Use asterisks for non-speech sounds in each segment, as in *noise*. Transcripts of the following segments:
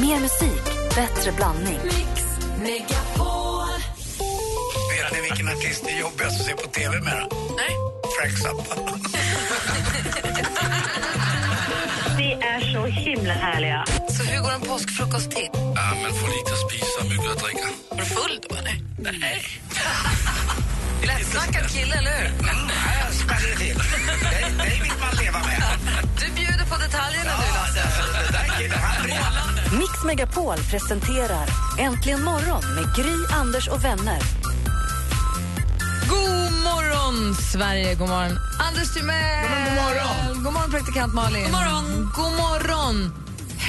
Mer musik, bättre blandning. Mix Megapol. Vet ni vilken artist det är jobbigast att se på TV med? Nej. Frank Zappa. *laughs* Ni är så himla härliga. Så hur går en påskfrukost till? Ja, men får lite att spisa, mycket att dricka. Är du full då eller? Nej. *laughs* Lättsnackad kille, eller hur? Mm, jag smäller till. Det, det vill man leva med. Du bjuder på detaljerna du Lasse. Det där killen, han brinner. Mix Megapol presenterar Äntligen morgon med Gry, Anders och vänner. God morgon, Sverige! God morgon, Anders Timell! God morgon, god morgon praktikant Malin! God morgon, god morgon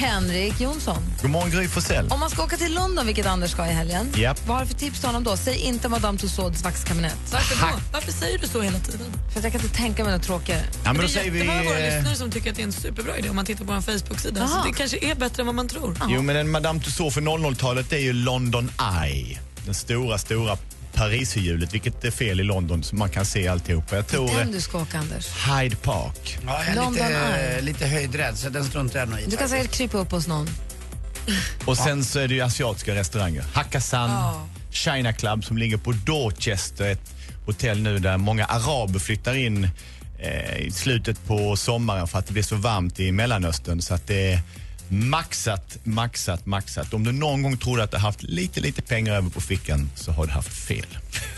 Henrik Jonsson. God morgon Gry Forssell. Om man ska åka till London, vilket Anders ska i helgen, Japp. vad har du för tips till honom då? Säg inte Madame Tussauds vaxkabinett. Varför då? Varför säger du så hela tiden? För att jag kan inte tänka mig något tråkigare. Ja, men det då är säger vi... våra lyssnare som tycker att det är en superbra idé om man tittar på vår Facebook-sida. Så det kanske är bättre än vad man tror. Jo, men en Madame Tussauds för 00-talet är ju London Eye. Den stora, stora Pariserhjulet, vilket är fel i London, så man kan se alltihopa. Jag tror Den eh, du ska åka, Anders. Hyde Park. Ja, jag är London lite, Eye. lite höjdrädd, så den struntar jag nog i. Du kan säkert krypa upp hos någon. *laughs* Och sen så är det ju asiatiska restauranger. Hakkasan, China Club som ligger på Dorchester, ett hotell nu där många araber flyttar in eh, i slutet på sommaren för att det blir så varmt i Mellanöstern. Så att det är maxat, maxat, maxat. Om du någon gång trodde att du haft lite, lite pengar över på fickan så har du haft fel.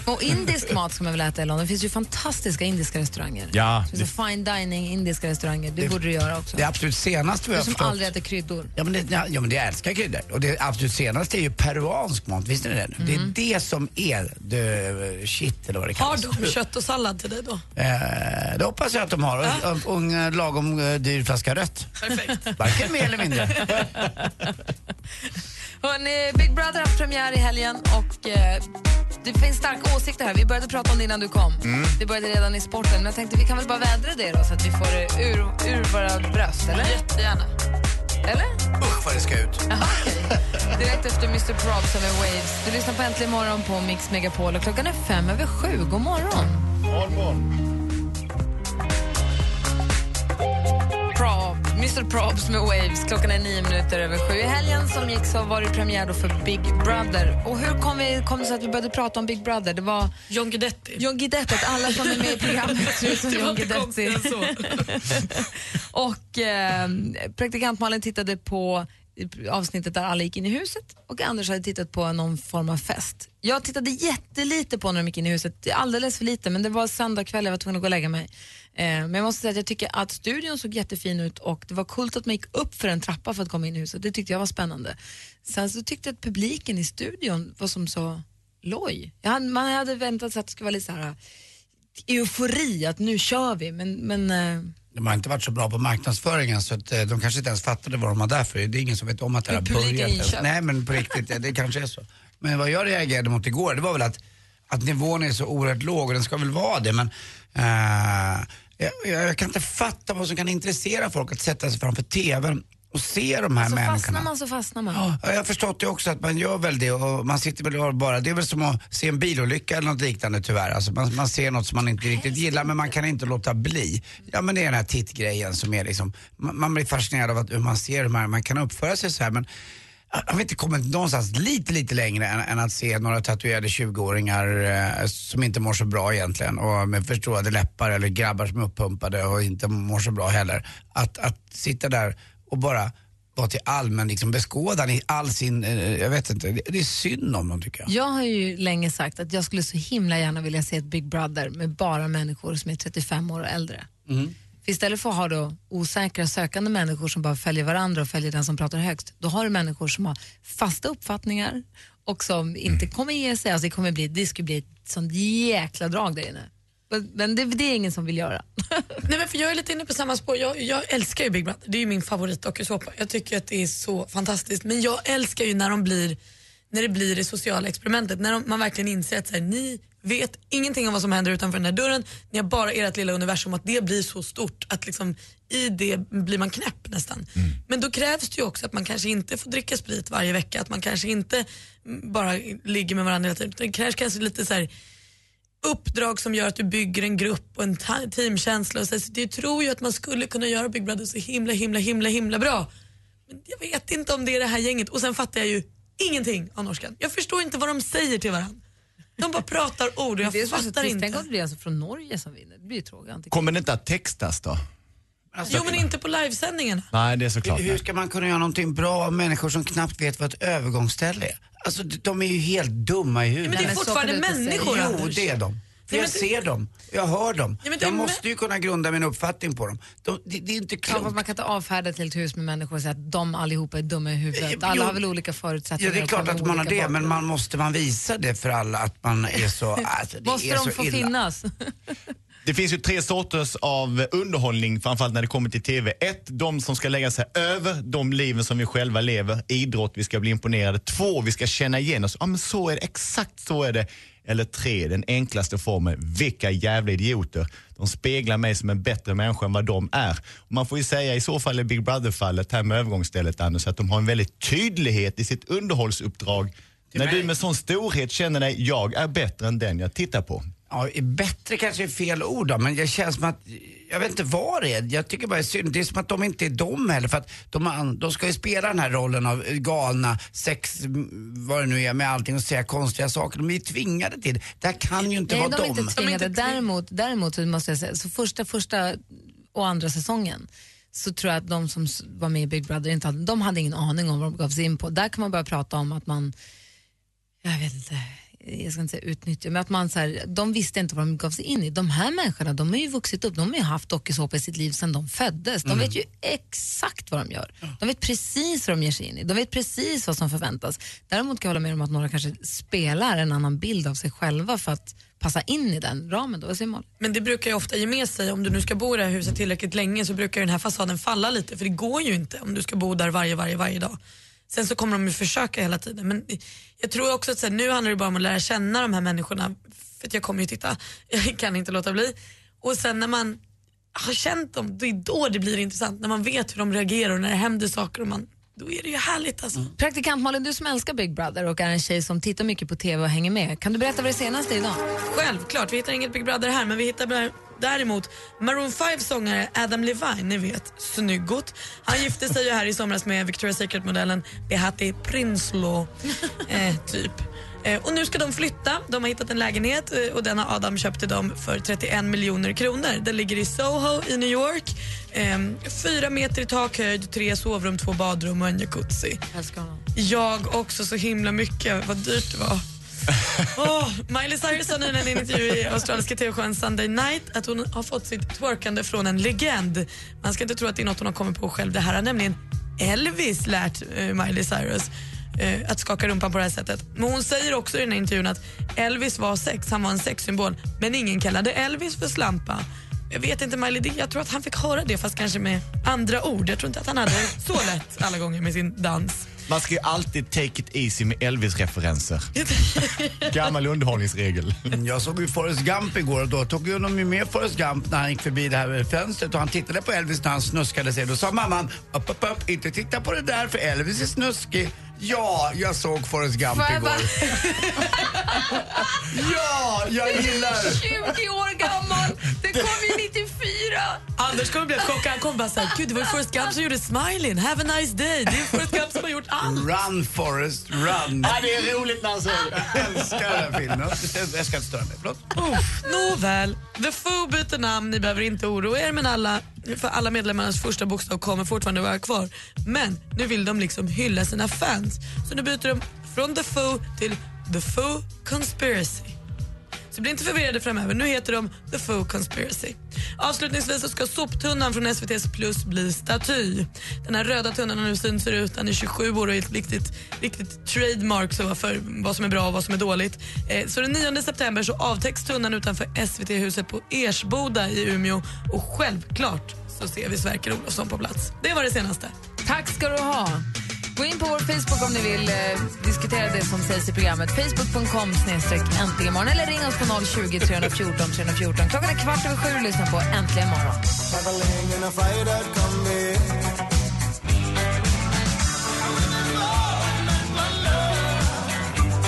Och indisk mat ska man väl äta i London. Det finns ju fantastiska indiska restauranger. Ja, Det finns fine dining indiska restauranger. Det, borde du göra också. Det absolut senaste vi Du har som förstått... aldrig äter kryddor. Ja men, det, ja, ja men det älskar kryddor. Och det absolut senaste är ju peruansk mat, visste ni det? nu? Det är det som är the shit eller vad det Har kallas. de kött och sallad till dig då? Eh, det hoppas jag att de har. Och, och, och en lagom eh, dyr flaska rött. Perfekt. Varken mer eller mindre. *laughs* Hörrni, Big Brother har haft premiär i helgen och eh, det finns starka åsikter här. Vi började prata om det innan du kom. Det började redan i sporten. Men jag tänkte vi kan väl bara vädra det då så att vi får det ur, ur våra bröst, eller? Jättegärna. Eller? Usch vad det ska ut. Okej. Direkt efter Mr Probs med Waves. Du lyssnar på Äntligen morgon på Mix Megapol och klockan är fem över sju. God morgon. Prob, Mr Probs med Waves. Klockan är nio minuter över sju. I helgen som gick så var det premiär då för Big Brother. Och hur kom, vi, kom det sig att vi började prata om Big Brother? Det var John Guidetti. John Guidetti, att alla som är med i programmet ser ut som *laughs* John Guidetti. konstigare så. *laughs* och eh, praktikant Malin tittade på avsnittet där alla gick in i huset och Anders hade tittat på någon form av fest. Jag tittade jättelite på när de gick in i huset, alldeles för lite, men det var söndag kväll, jag var tvungen att gå och lägga mig. Eh, men jag måste säga att jag tycker att studion såg jättefin ut och det var coolt att man gick upp för en trappa för att komma in i huset. Det tyckte jag var spännande. Sen så tyckte jag att publiken i studion var som så loj. Hade, man hade väntat sig att det skulle vara lite så här eufori, att nu kör vi, men, men eh, De har inte varit så bra på marknadsföringen så att, eh, de kanske inte ens fattade vad de var där för. Det är ingen som vet om att det här har börjat. Nej men på riktigt, det kanske är så. Men vad jag reagerade mot igår, det var väl att, att nivån är så oerhört låg och den ska väl vara det men eh, jag, jag kan inte fatta vad som kan intressera folk att sätta sig framför TVn och se de här så människorna. fastnar man så fastnar man. Ja, jag har förstått det också att man gör väl det och man sitter väl bara, det är väl som att se en bilolycka eller något liknande tyvärr. Alltså man, man ser något som man inte riktigt gillar men man kan inte låta bli. Ja men det är den här tittgrejen som är liksom, man, man blir fascinerad av att, hur man ser hur man, man kan uppföra sig så här men har vi inte kommit någonstans lite, lite längre än, än att se några tatuerade 20-åringar eh, som inte mår så bra egentligen och med förstorade läppar eller grabbar som är uppumpade och inte mår så bra heller. Att, att sitta där och bara vara till allmän liksom, beskådan i all sin, eh, jag vet inte, det, det är synd om dem tycker jag. Jag har ju länge sagt att jag skulle så himla gärna vilja se ett Big Brother med bara människor som är 35 år och äldre. För istället för att ha då osäkra sökande människor som bara följer varandra och följer den som pratar högst, då har du människor som har fasta uppfattningar och som inte kommer ge sig. Alltså det, kommer bli, det skulle bli ett sånt jäkla drag där inne. Men- det, det är ingen som vill göra. *laughs* Nej, men för jag är lite inne på samma spår. Jag, jag älskar ju Big Brother. Det är ju min favorit dokusåpa. Jag tycker att det är så fantastiskt. Men jag älskar ju när de blir när det blir det sociala experimentet. När de, man verkligen inser att så här, ni vet ingenting om vad som händer utanför den här dörren. Ni har bara ert lilla universum att det blir så stort att liksom, i det blir man knäpp nästan. Men då krävs det ju också att man kanske inte får dricka sprit varje vecka. Att man kanske inte mm, bara ligger med varandra hela tiden. Det krävs kanske lite så här, uppdrag som gör att du bygger en grupp och en teamkänsla. Och så, så jag tror ju att man skulle kunna göra Big Brother så himla, himla, himla, himla bra. Men jag vet inte om det är det här gänget. Och sen fattar jag ju ingenting av norskan. Jag förstår inte vad de säger till varandra. De bara pratar ord och jag Det är så så fattar inte. Tänk om det blir alltså från Norge som vinner. Det blir ju tråkigt. Kommer det inte att textas då? Alltså, Jo men inte på livesändningarna. Nej, det är såklart. Hur ska man kunna göra någonting bra av människor som knappt vet vad ett övergångsställe är? Alltså de är ju helt dumma i Men huvudet. det är men fortfarande människor Jo, det är de. För jag men ser dem, jag hör dem. Ja, men jag måste ju kunna grunda min uppfattning på dem. De, det, det är inte Ja, klokt. fast man kan inte avfärda ett helt hus med människor och säga att de allihopa är dumma i huvudet. Alla jo. har väl olika Ja, förutsättningar. det är klart att man har det, men bakgrund. man måste man visa det för alla att man är så, *laughs* alltså, det Måste är de så få illa. finnas? *laughs* Det finns ju tre sorters av underhållning, framförallt när det kommer till TV. Ett, de som ska lägga sig över de liven som vi själva lever. Idrott, vi ska bli imponerade. Två, vi ska känna igen oss. Ja, men så är det, exakt så är det. Eller tre, den enklaste formen. Vilka jävla idioter. De speglar mig som en bättre människa än vad de är. Och man får ju säga i så fall i Big Brother-fallet här med övergångsstället Anders, att de har en väldigt tydlighet i sitt underhållsuppdrag. När mig- du med sån storhet känner dig, jag är bättre än den jag tittar på. Ja, bättre kanske är fel ord då, men det känns som att, jag vet inte vad det är. Jag tycker bara det är synd. Det är som att de inte är de heller, för att de, de ska ju spela den här rollen av galna, sex, vad det nu är, med allting och säga konstiga saker. De är ju tvingade till det. Det här kan ju inte Nej, vara de är dem. inte tvingade. De är inte tving- däremot, däremot så måste jag säga, så första, första och andra säsongen så tror jag att de som var med i Big Brother inte hade, de hade ingen aning om vad de gav sig in på. Där kan man börja prata om att man, jag vet inte, jag ska inte säga utnyttja, men att man så här, de visste inte vad de gav sig in i. De här människorna, de har ju vuxit upp, de har ju haft dokusåpa i sitt liv sedan de föddes. De vet ju exakt vad de gör. De vet precis vad de ger sig in i. De vet precis vad som förväntas. Däremot kan jag hålla med om att några kanske spelar en annan bild av sig själva för att passa in i den ramen. Då. Men det brukar ju ofta ge med sig, om du nu ska bo i det här huset tillräckligt länge så brukar den här fasaden falla lite för det går ju inte om du ska bo där varje, varje, varje dag. Sen så kommer de ju försöka hela tiden men jag tror också att så här, nu handlar det bara om att lära känna de här människorna för att jag kommer ju titta, jag kan inte låta bli. Och sen när man har känt dem, det är då det blir intressant. När man vet hur de reagerar och när det händer saker och man, då är det ju härligt alltså. Praktikant Malin, du som älskar Big Brother och är en tjej som tittar mycket på TV och hänger med. Kan du berätta vad det senaste är idag? Självklart, vi hittar inget Big Brother här men vi hittar däremot Maroon 5 sångare Adam Levine, ni vet, snyggot. Han gifte sig ju här i somras med Victoria's Secret-modellen Behati Prinsloo, *laughs* eh, typ. Eh, och nu ska de flytta, de har hittat en lägenhet eh, och den har Adam köpt till dem för 31 miljoner kronor. Den ligger i Soho i New York. Eh, fyra meter i takhöjd, tre sovrum, två badrum och en jacuzzi. Jag också så himla mycket, vad dyrt det var. *laughs* Åh, Miley Cyrus sa nyligen i en intervju i australiska tv-showen Sunday Night att hon har fått sitt twerkande från en legend. Man ska inte tro att det är något hon har kommit på själv. Det här har nämligen Elvis lärt eh, Miley Cyrus eh, att skaka rumpan på det här sättet. Men hon säger också i den här intervjun att Elvis var sex, han var en sexsymbol men ingen kallade Elvis för slampa. Jag vet inte Miley, jag tror att han fick höra det fast kanske med andra ord. Jag tror inte att han hade *laughs* så lätt alla gånger med sin dans. Man ska ju alltid take it easy med Elvis-referenser. *laughs* Gammal underhållningsregel. Jag såg ju Forrest Gump igår och då tog ju de ju med Forrest Gump när han gick förbi det här fönstret och han tittade på Elvis när han snuskade sig. Då sa mamman, upp, upp, upp, inte titta på det där för Elvis är snuskig. Ja, jag såg Forrest Gump Får jag igår. *laughs* Ja, jag gillar 20 år gammal! Det kom ju 94! Anders kommer bli chockad. Han kommer bara säga, gud det var ju Forrest Gump som gjorde Smiling, have a nice day. Det är Forrest Gump som har gjort allt. Run Forrest, run. Ja, det är roligt när han säger det. Jag älskar den filmen. Jag ska inte störa mig, förlåt. Uff, Nåväl, The Foo byter namn, ni behöver inte oroa er men alla, för alla medlemmarnas första bokstav kommer fortfarande vara kvar. Men nu vill de liksom hylla sina fans. Så nu byter de från The Foo till The Foo Conspiracy. Så bli inte förvirrade framöver, nu heter de The Foo Conspiracy. Avslutningsvis så ska soptunnan från SVT's Plus bli staty. Den här röda tunnan har nu synts i rutan i 27 år och är ett riktigt, riktigt trademark så för vad som är bra och vad som är dåligt. Eh, så den 9 september så avtäcks tunnan utanför SVT-huset på Ersboda i Umeå och självklart så ser vi Sverker Olofsson på plats. Det var det senaste. Tack ska du ha. Gå in på vår Facebook om ni vill eh, diskutera det som sägs i programmet. Facebook.com snedstreck äntligen morgon eller ring oss på 020 314 314. Klockan är kvart över sju och lyssna på Äntligen morgon.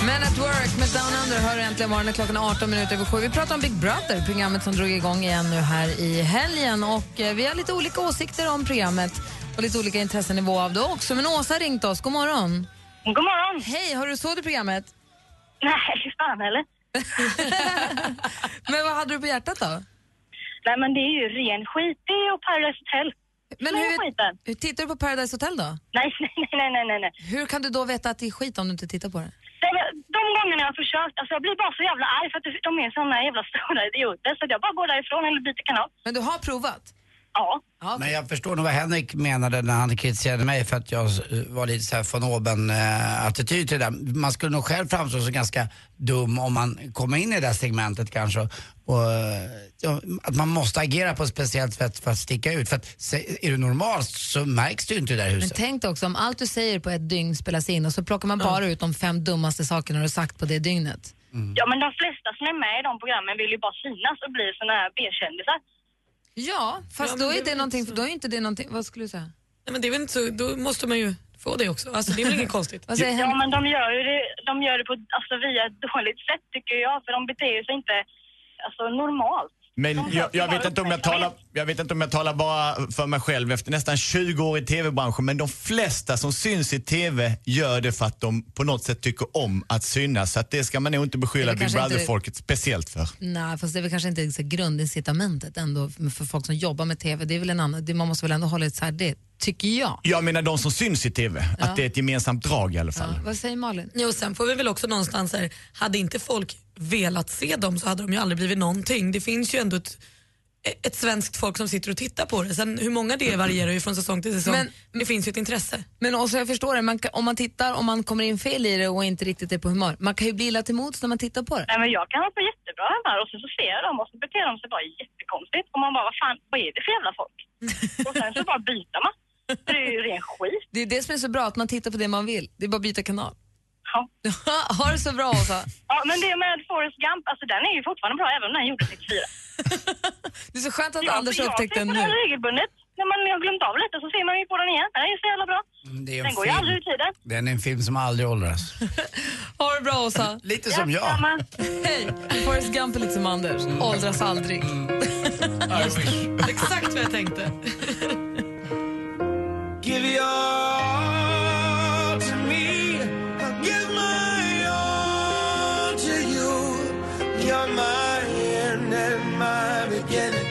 Men at Work med Down Under hör du äntligen morgonen Klockan 18 minuter över sju. Vi pratar om Big Brother, programmet som drog igång igen nu här i helgen. Och eh, Vi har lite olika åsikter om programmet och lite olika intressenivå av det också. Men Åsa har ringt oss. God morgon. God morgon. Hej, har du såg du programmet? Nej, fan eller? *laughs* Men vad hade du på hjärtat då? Nej men det är ju ren skit. Det ju Paradise Hotel. Men hur, hur tittar du på Paradise Hotel då? Nej, *laughs* nej, nej, nej, nej, nej. Hur kan du då veta att det är skit om du inte tittar på det? De gångerna jag har försökt, alltså jag blir bara så jävla arg för att de är såna jävla stora idioter så jag bara går därifrån eller byter kanal. Men du har provat? Ja. Men jag förstår nog vad Henrik menade när han kritiserade mig för att jag var lite så här von oben eh, attityd till det där. Man skulle nog själv framstå som ganska dum om man kommer in i det där segmentet kanske. Och, eh, ja, att man måste agera på ett speciellt sätt för att sticka ut. För att är du normal så märks du inte i det där Men huset. tänk dig också om allt du säger på ett dygn spelas in och så plockar man bara ut de fem dummaste sakerna du har sagt på det dygnet. ja, men de flesta som är med i de programmen vill ju bara synas och bli såna här B-kändisar. Ja, fast Ja, då det är det väl någonting, så. då är inte det någonting, vad skulle du säga? Nej, men det är väl inte så, då måste man ju få det också. Alltså, det är väl inget *laughs* konstigt. Vad säger Ja, men de gör ju det, de gör det på, alltså, via ett dåligt sätt tycker jag, för de beter sig inte alltså, normalt. Men jag, jag, vet inte om jag, talar, jag vet inte om jag talar bara för mig själv efter nästan 20 år i tv-branschen, men de flesta som syns i tv gör det för att de på något sätt tycker om att synas. Så att det ska man nog inte beskylla Big Brother-folket speciellt för. Nej, fast det är väl kanske inte grundincitamentet ändå för folk som jobbar med TV. Det är väl en annan, det, man måste väl ändå hålla isär det, tycker jag. Jag menar de som syns i tv, att det är ett gemensamt drag i alla fall. Ja, vad säger Malin? Jo, sen får vi väl också någonstans här, hade inte folk velat se dem så hade de ju aldrig blivit någonting. Det finns ju ändå ett, ett svenskt folk som sitter och tittar på det. Sen hur många det är varierar ju från säsong till säsong. Men- det finns ju ett intresse. Men också, jag förstår det, man, kan- om man tittar, om man kommer in fel i det och inte riktigt är på humör, man kan ju bli illa till mods när man tittar på det. Nej, men jag kan vara på jättebra humör och sen så ser jag dem och så beter de sig bara jättekonstigt. Och man bara, vad fan, vad är det för jävla folk? *laughs* och sen så bara byter man. Det är ju ren skit. Det är det som är så bra, att man tittar på det man vill. Det är bara att byta kanal. Ja. *laughs* ha det så bra Åsa. ja, men det med Forrest Gump, alltså den är ju fortfarande bra även om den gjordes 94. *laughs* Det är så skönt att Jag- Anders jag upptäckte den ser på den nu. regelbundet. När man har glömt av lite så ser man ju på den igen. Den är ju så jävla bra. Mm, Den går ju aldrig ur tiden. Den är en film som aldrig åldras. *laughs* Ha det bra Åsa. Lite som jag. Hej! Forrest Gump är lite som Anders, åldras aldrig. Exakt vad jag tänkte. Give your all to me. I'll give my all to you. You're my end and my beginning.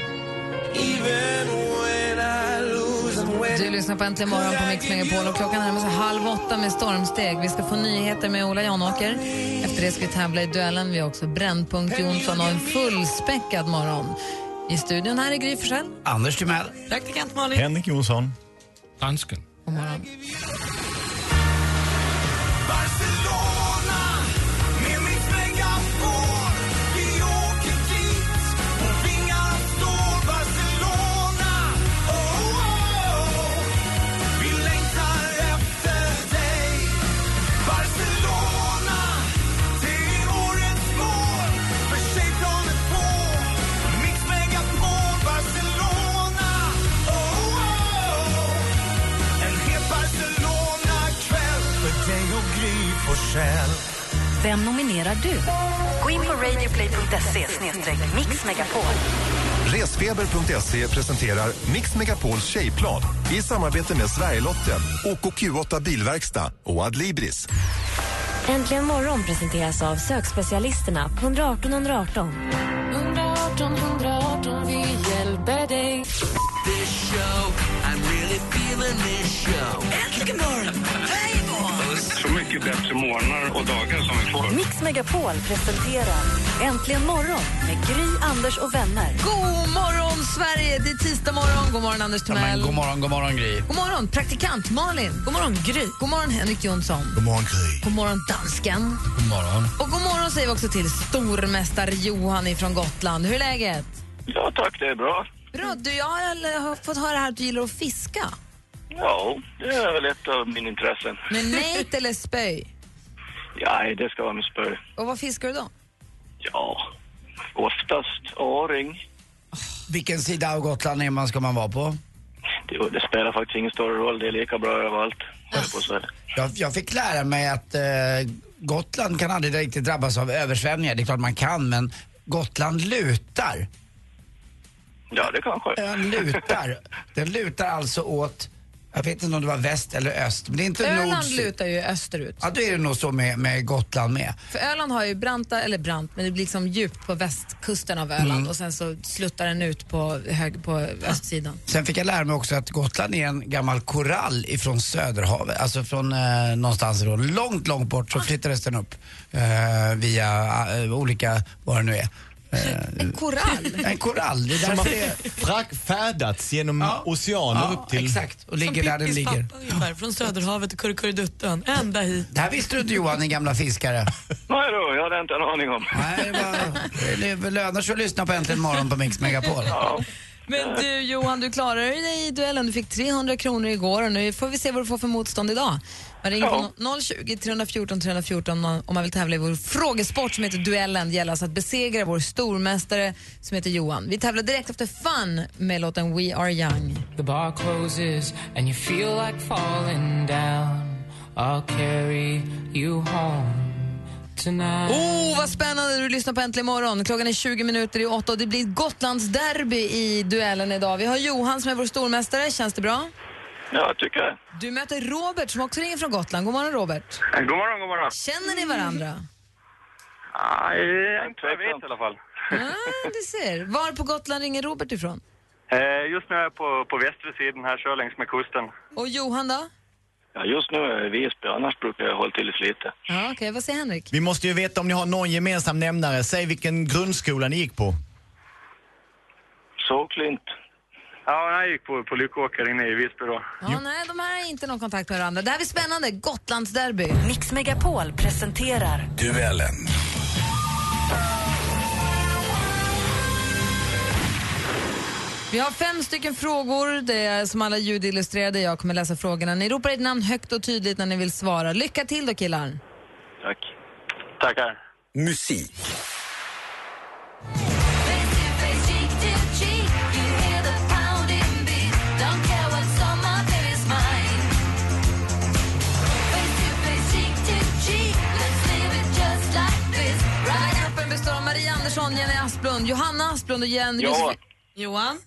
Even when I lose and when Du lyssnar på Äntligen morgon på Mix Megapol och klockan närmar sig halv åtta med stormsteg. Vi ska få nyheter med Ola Janåker. Efter det ska vi tävla i duellen. Vi har också Brännpunkt Jonsson och en fullspäckad morgon. I studion här är Gry Forssell. Anders Timell. Praktikant Malin. Henrik Jonsson. Dansken. God morgon. Forssell. Vem nominerar du? Gå in på radioplay.se mixmegapol. Resfeber.se presenterar Mix Megapols tjejplan i samarbete med Sverigelotten, OKQ8 Bilverkstad och Adlibris. Äntligen morgon presenteras av sökspecialisterna på 118 118. 118 118, mycket bättre morgnar och dagar som vi får. Mix Megapol presenterar Äntligen morgon med Gry, Anders och vänner. God morgon Sverige! Det är tisdag morgon. God morgon Anders Ja, men Timell. god morgon, god morgon Gry. God morgon praktikant Malin. God morgon Gry. God morgon Henrik Jonsson. God morgon Gry. God morgon dansken. God morgon. Och god morgon säger vi också till stormästare Johan ifrån Gotland. Hur är läget? Ja tack, det är bra. Bra. Du, jag har har fått höra här att du gillar att fiska. Ja, det är väl ett av mina intressen. Med *laughs* nät eller spöj? Ja, det ska vara med spö. Och vad fiskar du då? Ja, oftast åring. Vilken sida av Gotland är man ska man vara på? Det, det spelar faktiskt ingen större roll, det är lika bra överallt. på. Jag, jag fick lära mig att eh, Gotland kan aldrig riktigt drabbas av översvämningar. Det är klart man kan, men Gotland lutar. Ja, det kanske. Ön lutar. Den lutar alltså åt Jag vet inte om det var väst eller öst, men det är inte Öland nord lutar ju österut. Ja, då är det nog så med, med Gotland med. För Öland har ju branta, eller brant, men det blir liksom djupt på västkusten av Öland Mm. och sen så sluttar den ut på, hög, på östsidan. Sen fick jag lära mig också att Gotland är en gammal korall ifrån Söderhavet, alltså från eh, någonstans då, långt, långt bort så flyttades den upp eh, via eh, olika, vad det nu är. Eh, En korall? en korall, det är Som därför har det färdats genom Ja. oceaner Ja, upp till... exakt. Och ligger där den Pippis ligger. pappa ungefär, från Söderhavet till Kurrekurreduttön, ända hit. Det här visste du inte Johan, din gamla fiskare. Nej då, jag hade inte en aning om. Nej, det, var, det lönar sig att lyssna på Äntligen morgon på Mix Megapol. Men du Johan, du klarade dig i duellen. Du fick 300 kronor igår och nu får vi se vad du får för motstånd idag. Man ringer på 020 314 314 om man vill tävla i vår frågesport som heter Duellen. Det gäller alltså att besegra vår stormästare som heter Johan. Vi tävlar direkt efter Fun med låten We Are Young. The bar closes and you feel like falling down. I'll carry you home tonight. Oh, vad spännande! Du lyssnar på Äntligen morgon. Klockan är 20 minuter i åtta och det blir Gotlands derby i duellen idag. Vi har Johan som är vår stormästare. Känns det bra? Ja, jag tycker det. Du möter Robert som också ringer från Gotland. God morgon Robert. God morgon, god morgon. Känner ni varandra? Nej, inte vad jag vet i alla fall. Ah, du ser. Var på Gotland ringer Robert ifrån? Eh, just nu är jag på, på västra sidan här, kör längs med kusten. Och Johan då? Ja, just nu är jag i Visby, annars brukar jag hålla till i Slite. Ja, Okej, vad säger Henrik? Vi måste ju veta om ni har någon gemensam nämnare. Säg vilken grundskola ni gick på. Såklint. Ja, jag gick på, på Lyckåker inne i Visby då. Ja, nej, de här har inte någon kontakt med varandra. Det här blir spännande. Gotlands derby. Mix Megapol presenterar Duellen. Vi har fem stycken frågor. Det är som alla ljudillustrerade. Jag kommer läsa frågorna. Ni ropar ert namn högt och tydligt när ni vill svara. Lycka till då killar. Tack. Tackar. Musik. Andersson, Jenny Asplund, Johanna Asplund och Jen Ja. Josef... Johan?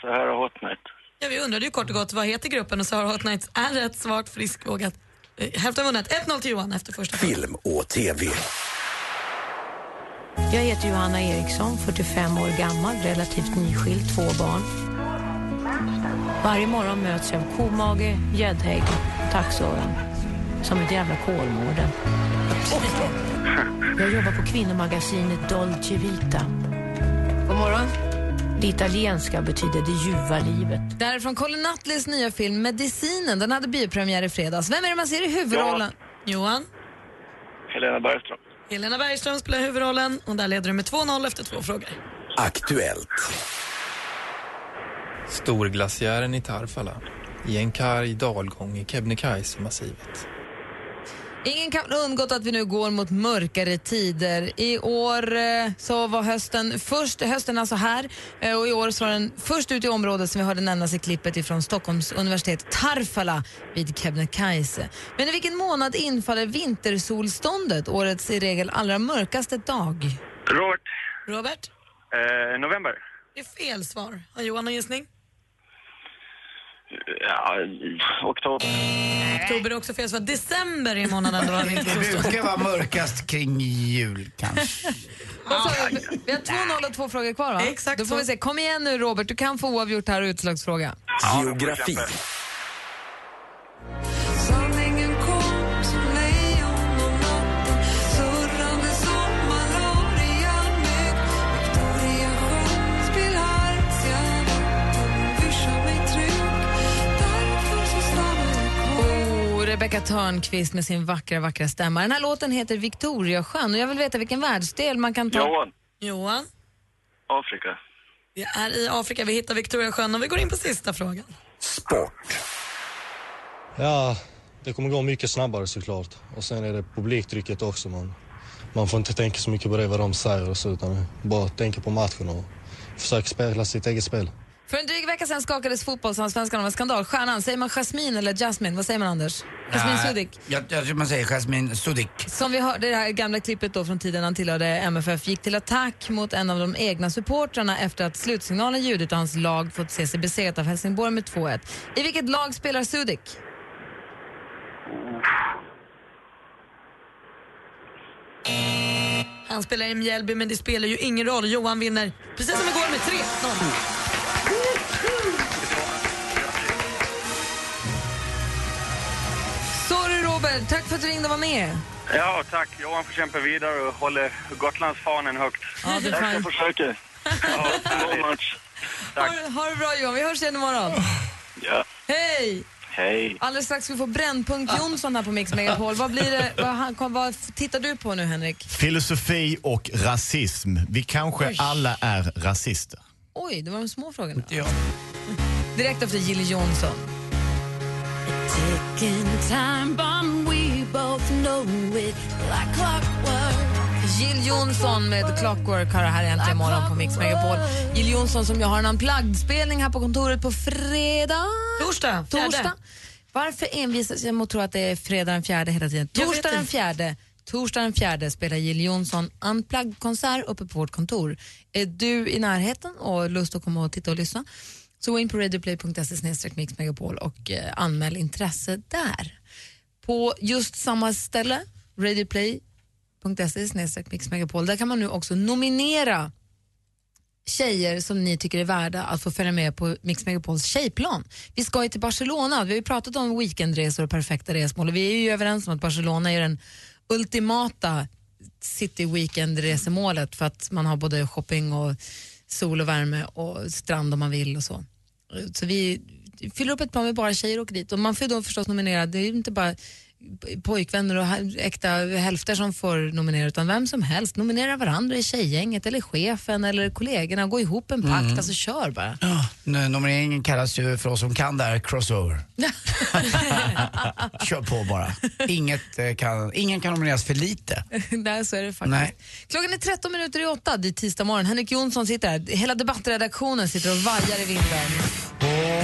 Så här har Hot Night. Ja, vi undrade ju kort och gott vad heter gruppen och Sahara Hot Nights är rätt svagt, friskvågat. Eh, Hälften vunnet. 1-0 till Johan efter första. Film och TV. Jag heter Johanna Eriksson, 45 år gammal, relativt nyskild, två barn. Varje morgon möts jag av komage, gäddhägg och taxöron. Som ett jävla kolmården. Jag jobbar på kvinnomagasinet Dolce Vita. God morgon. Det italienska betyder det ljuva livet. Det här är från Colin Nutleys nya film Medicinen. Den hade biopremiär i fredags. Vem är det man ser i huvudrollen? Johan? Helena Bergström. Helena Bergström spelar huvudrollen och där leder du med 2-0 efter två frågor. Aktuellt. Storglaciären i Tarfala. I en karg dalgång i Kebnekaise-massivet. Ingen kan undgått att vi nu går mot mörkare tider. I år eh, så var hösten först, hösten alltså här eh, och i år så var den först ut i området som vi hörde nämnas i klippet ifrån Stockholms universitet, Tarfala vid Kebnekaise. Men i vilken månad infaller vintersolståndet, årets i regel allra mörkaste dag? Robert. Robert? Eh, november. Det är fel svar. Har Johan någon gissning? Ja, oktober. Oktober är också fel svar. December är månaden då han inte Det brukar vara mörkast kring jul kanske. Vad sa? Vi har två noll och två frågor kvar va? Exakt Då får så. vi se. Kom igen nu Robert, du kan få oavgjort här och utslagsfråga. Geografi. Rebecca Törnqvist med sin vackra, vackra stämma. Den här låten heter Victoriasjön och jag vill veta vilken världsdel man kan ta... Johan. Johan? Afrika. Vi är i Afrika, vi hittar Victoriasjön och vi går in på sista frågan. Sport. Ja, det kommer gå mycket snabbare såklart. Och sen är det publiktrycket också. Man, man får inte tänka så mycket på det vad de säger och så utan bara tänka på matchen och försöka spela sitt eget spel. För en dryg vecka sedan skakades fotbollsallsvenskan av en skandal. Stjärnan, säger man Jasmine eller Jasmine? Vad säger man Anders? Jasmine Sudik. Jag, jag tror man säger Jasmine Sudik. Som vi hörde i det här gamla klippet då från tiden han tillhörde MFF gick till attack mot en av de egna supportrarna efter att slutsignalen ljudit och hans lag fått se sig besegrat av Helsingborg med 2-1. I vilket lag spelar Sudik? Han spelar i Mjällby men det spelar ju ingen roll. Johan vinner precis som igår med 3-0. Tack för att du ringde och var med. Ja, tack. Johan får kämpa vidare och håller Gotlandsfanen högt. Ja, det jag försöker. *laughs* Ja, bra match. Tack. Ha, ha det bra Johan, vi hörs igen imorgon. Ja, Hej! hej. Alldeles strax ska vi få Brännpunkt Jonsson här på Mix Megapol. Vad, blir det, vad, vad tittar du på nu Henrik? Filosofi och rasism. Vi kanske alla är rasister. Oj, det var de små frågorna. Direkt efter Jill Johnson. Jill Johnson med Clockwork har det här äntligen morgon på Mix Megapol. Jill Johnson som jag har en unplugged-spelning här på kontoret på fredag. Torsdag. Torsdag. Varför envisas jag med att tro att det är fredag den fjärde hela tiden? Torsdag den fjärde. Torsdag den fjärde spelar Jill Johnson unplugged-konsert uppe på vårt kontor. Är du i närheten och har lust att komma och titta och lyssna så gå in på radioplay.se mixmegapol och eh, anmäl intresse där. På just samma ställe, radioplay.se mixmegapol, där kan man nu också nominera tjejer som ni tycker är värda att få följa med på Mix Megapols tjejplan. Vi ska ju till Barcelona, vi har ju pratat om weekendresor och perfekta resmål och vi är ju överens om att Barcelona är den ultimata city weekend-resemålet för att man har både shopping och sol och värme och strand om man vill och så. Så vi fyller upp ett plan med bara tjejer och åker dit och man får ju då förstås nominera, det är ju inte bara pojkvänner och äkta hälfter som får nominera utan vem som helst. Nominera varandra i tjejgänget eller chefen eller kollegorna. Gå ihop en pakt, Mm. alltså kör bara. Ja, nu, nomineringen kallas ju för oss som kan det här crossover. *laughs* Kör på bara. Inget, eh, kan, ingen kan nomineras för lite. *laughs* Nej, så är det faktiskt. Nej. Klockan är 13 minuter i åtta, det är tisdag morgon. Henrik Jonsson sitter här, hela debattredaktionen sitter och vajar i vinden. Och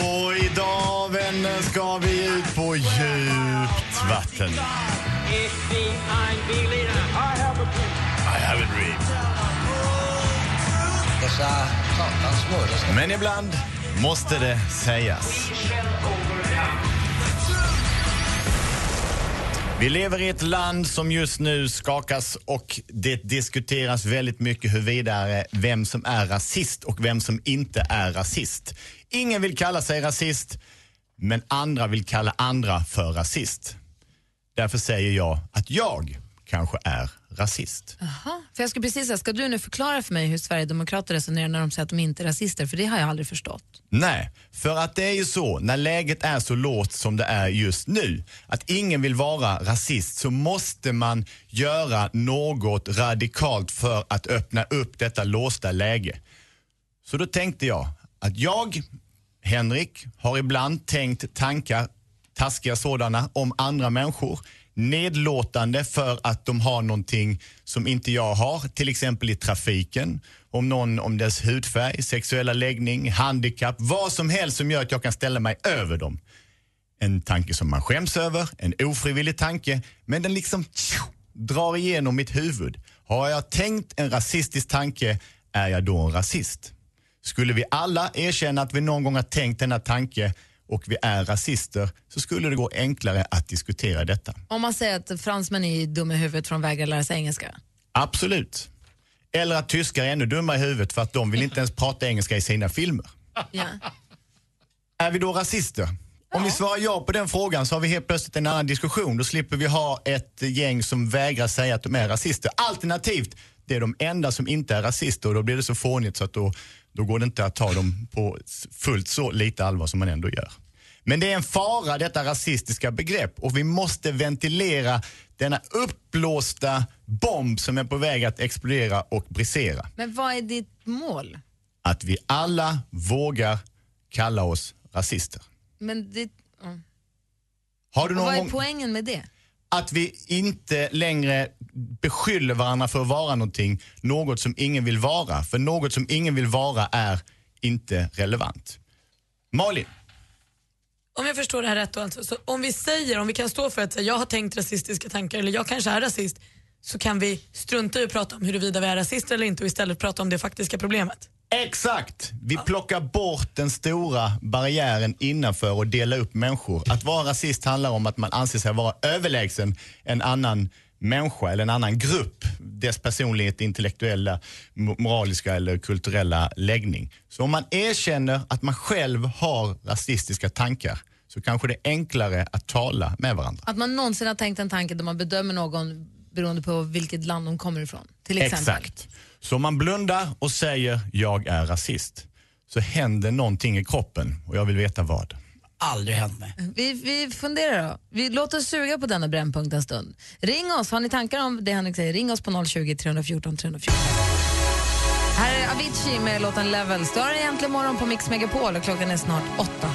idag vänner ska vi ut på djupt vatten. I have a dream. Dessa satans smörjor. Men ibland måste det sägas. Vi lever i ett land som just nu skakas och det diskuteras väldigt mycket huruvida vem som är rasist och vem som inte är rasist. Ingen vill kalla sig rasist, men andra vill kalla andra för rasist. Därför säger jag att jag kanske är rasist. Aha. För jag skulle precis säga, ska du nu förklara för mig hur Sverigedemokrater resonerar när de säger att de inte är rasister? För det har jag aldrig förstått. Nej, för att det är ju så, när läget är så lågt som det är just nu, att ingen vill vara rasist, så måste man göra något radikalt för att öppna upp detta låsta läge. Så då tänkte jag att jag, Henrik, har ibland tänkt tankar, taskiga sådana, om andra människor. Nedlåtande för att de har någonting som inte jag har, till exempel i trafiken. Om någon om dess hudfärg, sexuella läggning, handikapp, vad som helst som gör att jag kan ställa mig över dem. En tanke som man skäms över, en ofrivillig tanke, men den liksom tjo, drar igenom mitt huvud. Har jag tänkt en rasistisk tanke, är jag då en rasist? Skulle vi alla erkänna att vi någon gång har tänkt denna tanke och vi är rasister så skulle det gå enklare att diskutera detta. Om man säger att fransmän är dumma i huvudet från vägrar lära sig engelska. Absolut. Eller att tyskar är ännu dummare i huvudet för att de vill inte ens prata engelska i sina filmer. Ja. Är vi då rasister? Om vi svarar ja på den frågan så har vi helt plötsligt en annan diskussion. Då slipper vi ha ett gäng som vägrar säga att de är rasister. Alternativt, det är de enda som inte är rasister och då blir det så fånigt så att då, då går det inte att ta dem på fullt så lite allvar som man ändå gör. Men det är en fara detta rasistiska begrepp och vi måste ventilera denna uppblåsta bomb som är på väg att explodera och brisera. Men vad är ditt mål? Att vi alla vågar kalla oss rasister. Men det. Har du någon vad är poängen med det? Att vi inte längre beskyller varandra för att vara någonting, något som ingen vill vara. För något som ingen vill vara är inte relevant. Malin? Om jag förstår det här rätt då alltså, så om vi säger, om vi kan stå för att säga, jag har tänkt rasistiska tankar eller jag kanske är rasist, så kan vi strunta i att prata om huruvida vi är rasister eller inte och istället prata om det faktiska problemet. Exakt! Vi plockar bort den stora barriären innanför och delar upp människor. Att vara rasist handlar om att man anser sig vara överlägsen en annan människa eller en annan grupp. Dess personlighet, intellektuella, mo- moraliska eller kulturella läggning. Så om man erkänner att man själv har rasistiska tankar så kanske det är enklare att tala med varandra. Att man någonsin har tänkt en tanke där man bedömer någon beroende på vilket land de kommer ifrån. Till exempel. Exakt. Så om man blundar och säger jag är rasist så händer någonting i kroppen och jag vill veta vad. Aldrig hänt mig. Vi, vi funderar då. Vi låter oss suga på denna brännpunkt en stund. Ring oss, har ni tankar om det Henrik säger? Ring oss på 020 314 314. Här är Avicii med låten Levels. Du har en egentlig morgon på Mix Megapol och klockan är snart åtta.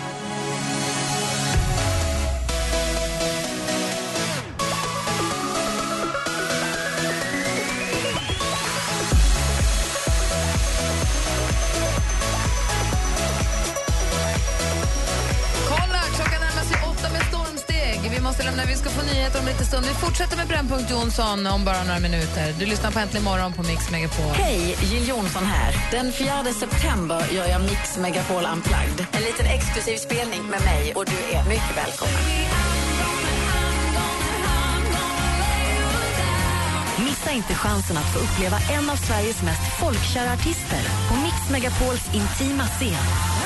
Fortsätter med Brännpunkt Jonsson om bara några minuter. Du lyssnar på Äntligen morgon på Mix Megapol. Hej, Jill Johnson här. Den 4 september gör jag Mix Megapol Unplugged. En liten exklusiv spelning med mig och du är mycket välkommen. Missa inte chansen att få uppleva en av Sveriges mest folkkära artister på Mix Megapols intima scen.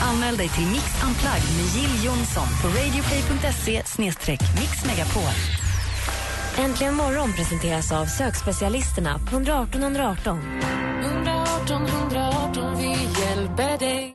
Anmäl dig till Mix Unplugged med Jill Johnson på radioplay.se mixmegapol. Äntligen morgon presenteras av sökspecialisterna på 118 118. 118 118, vi hjälper dig.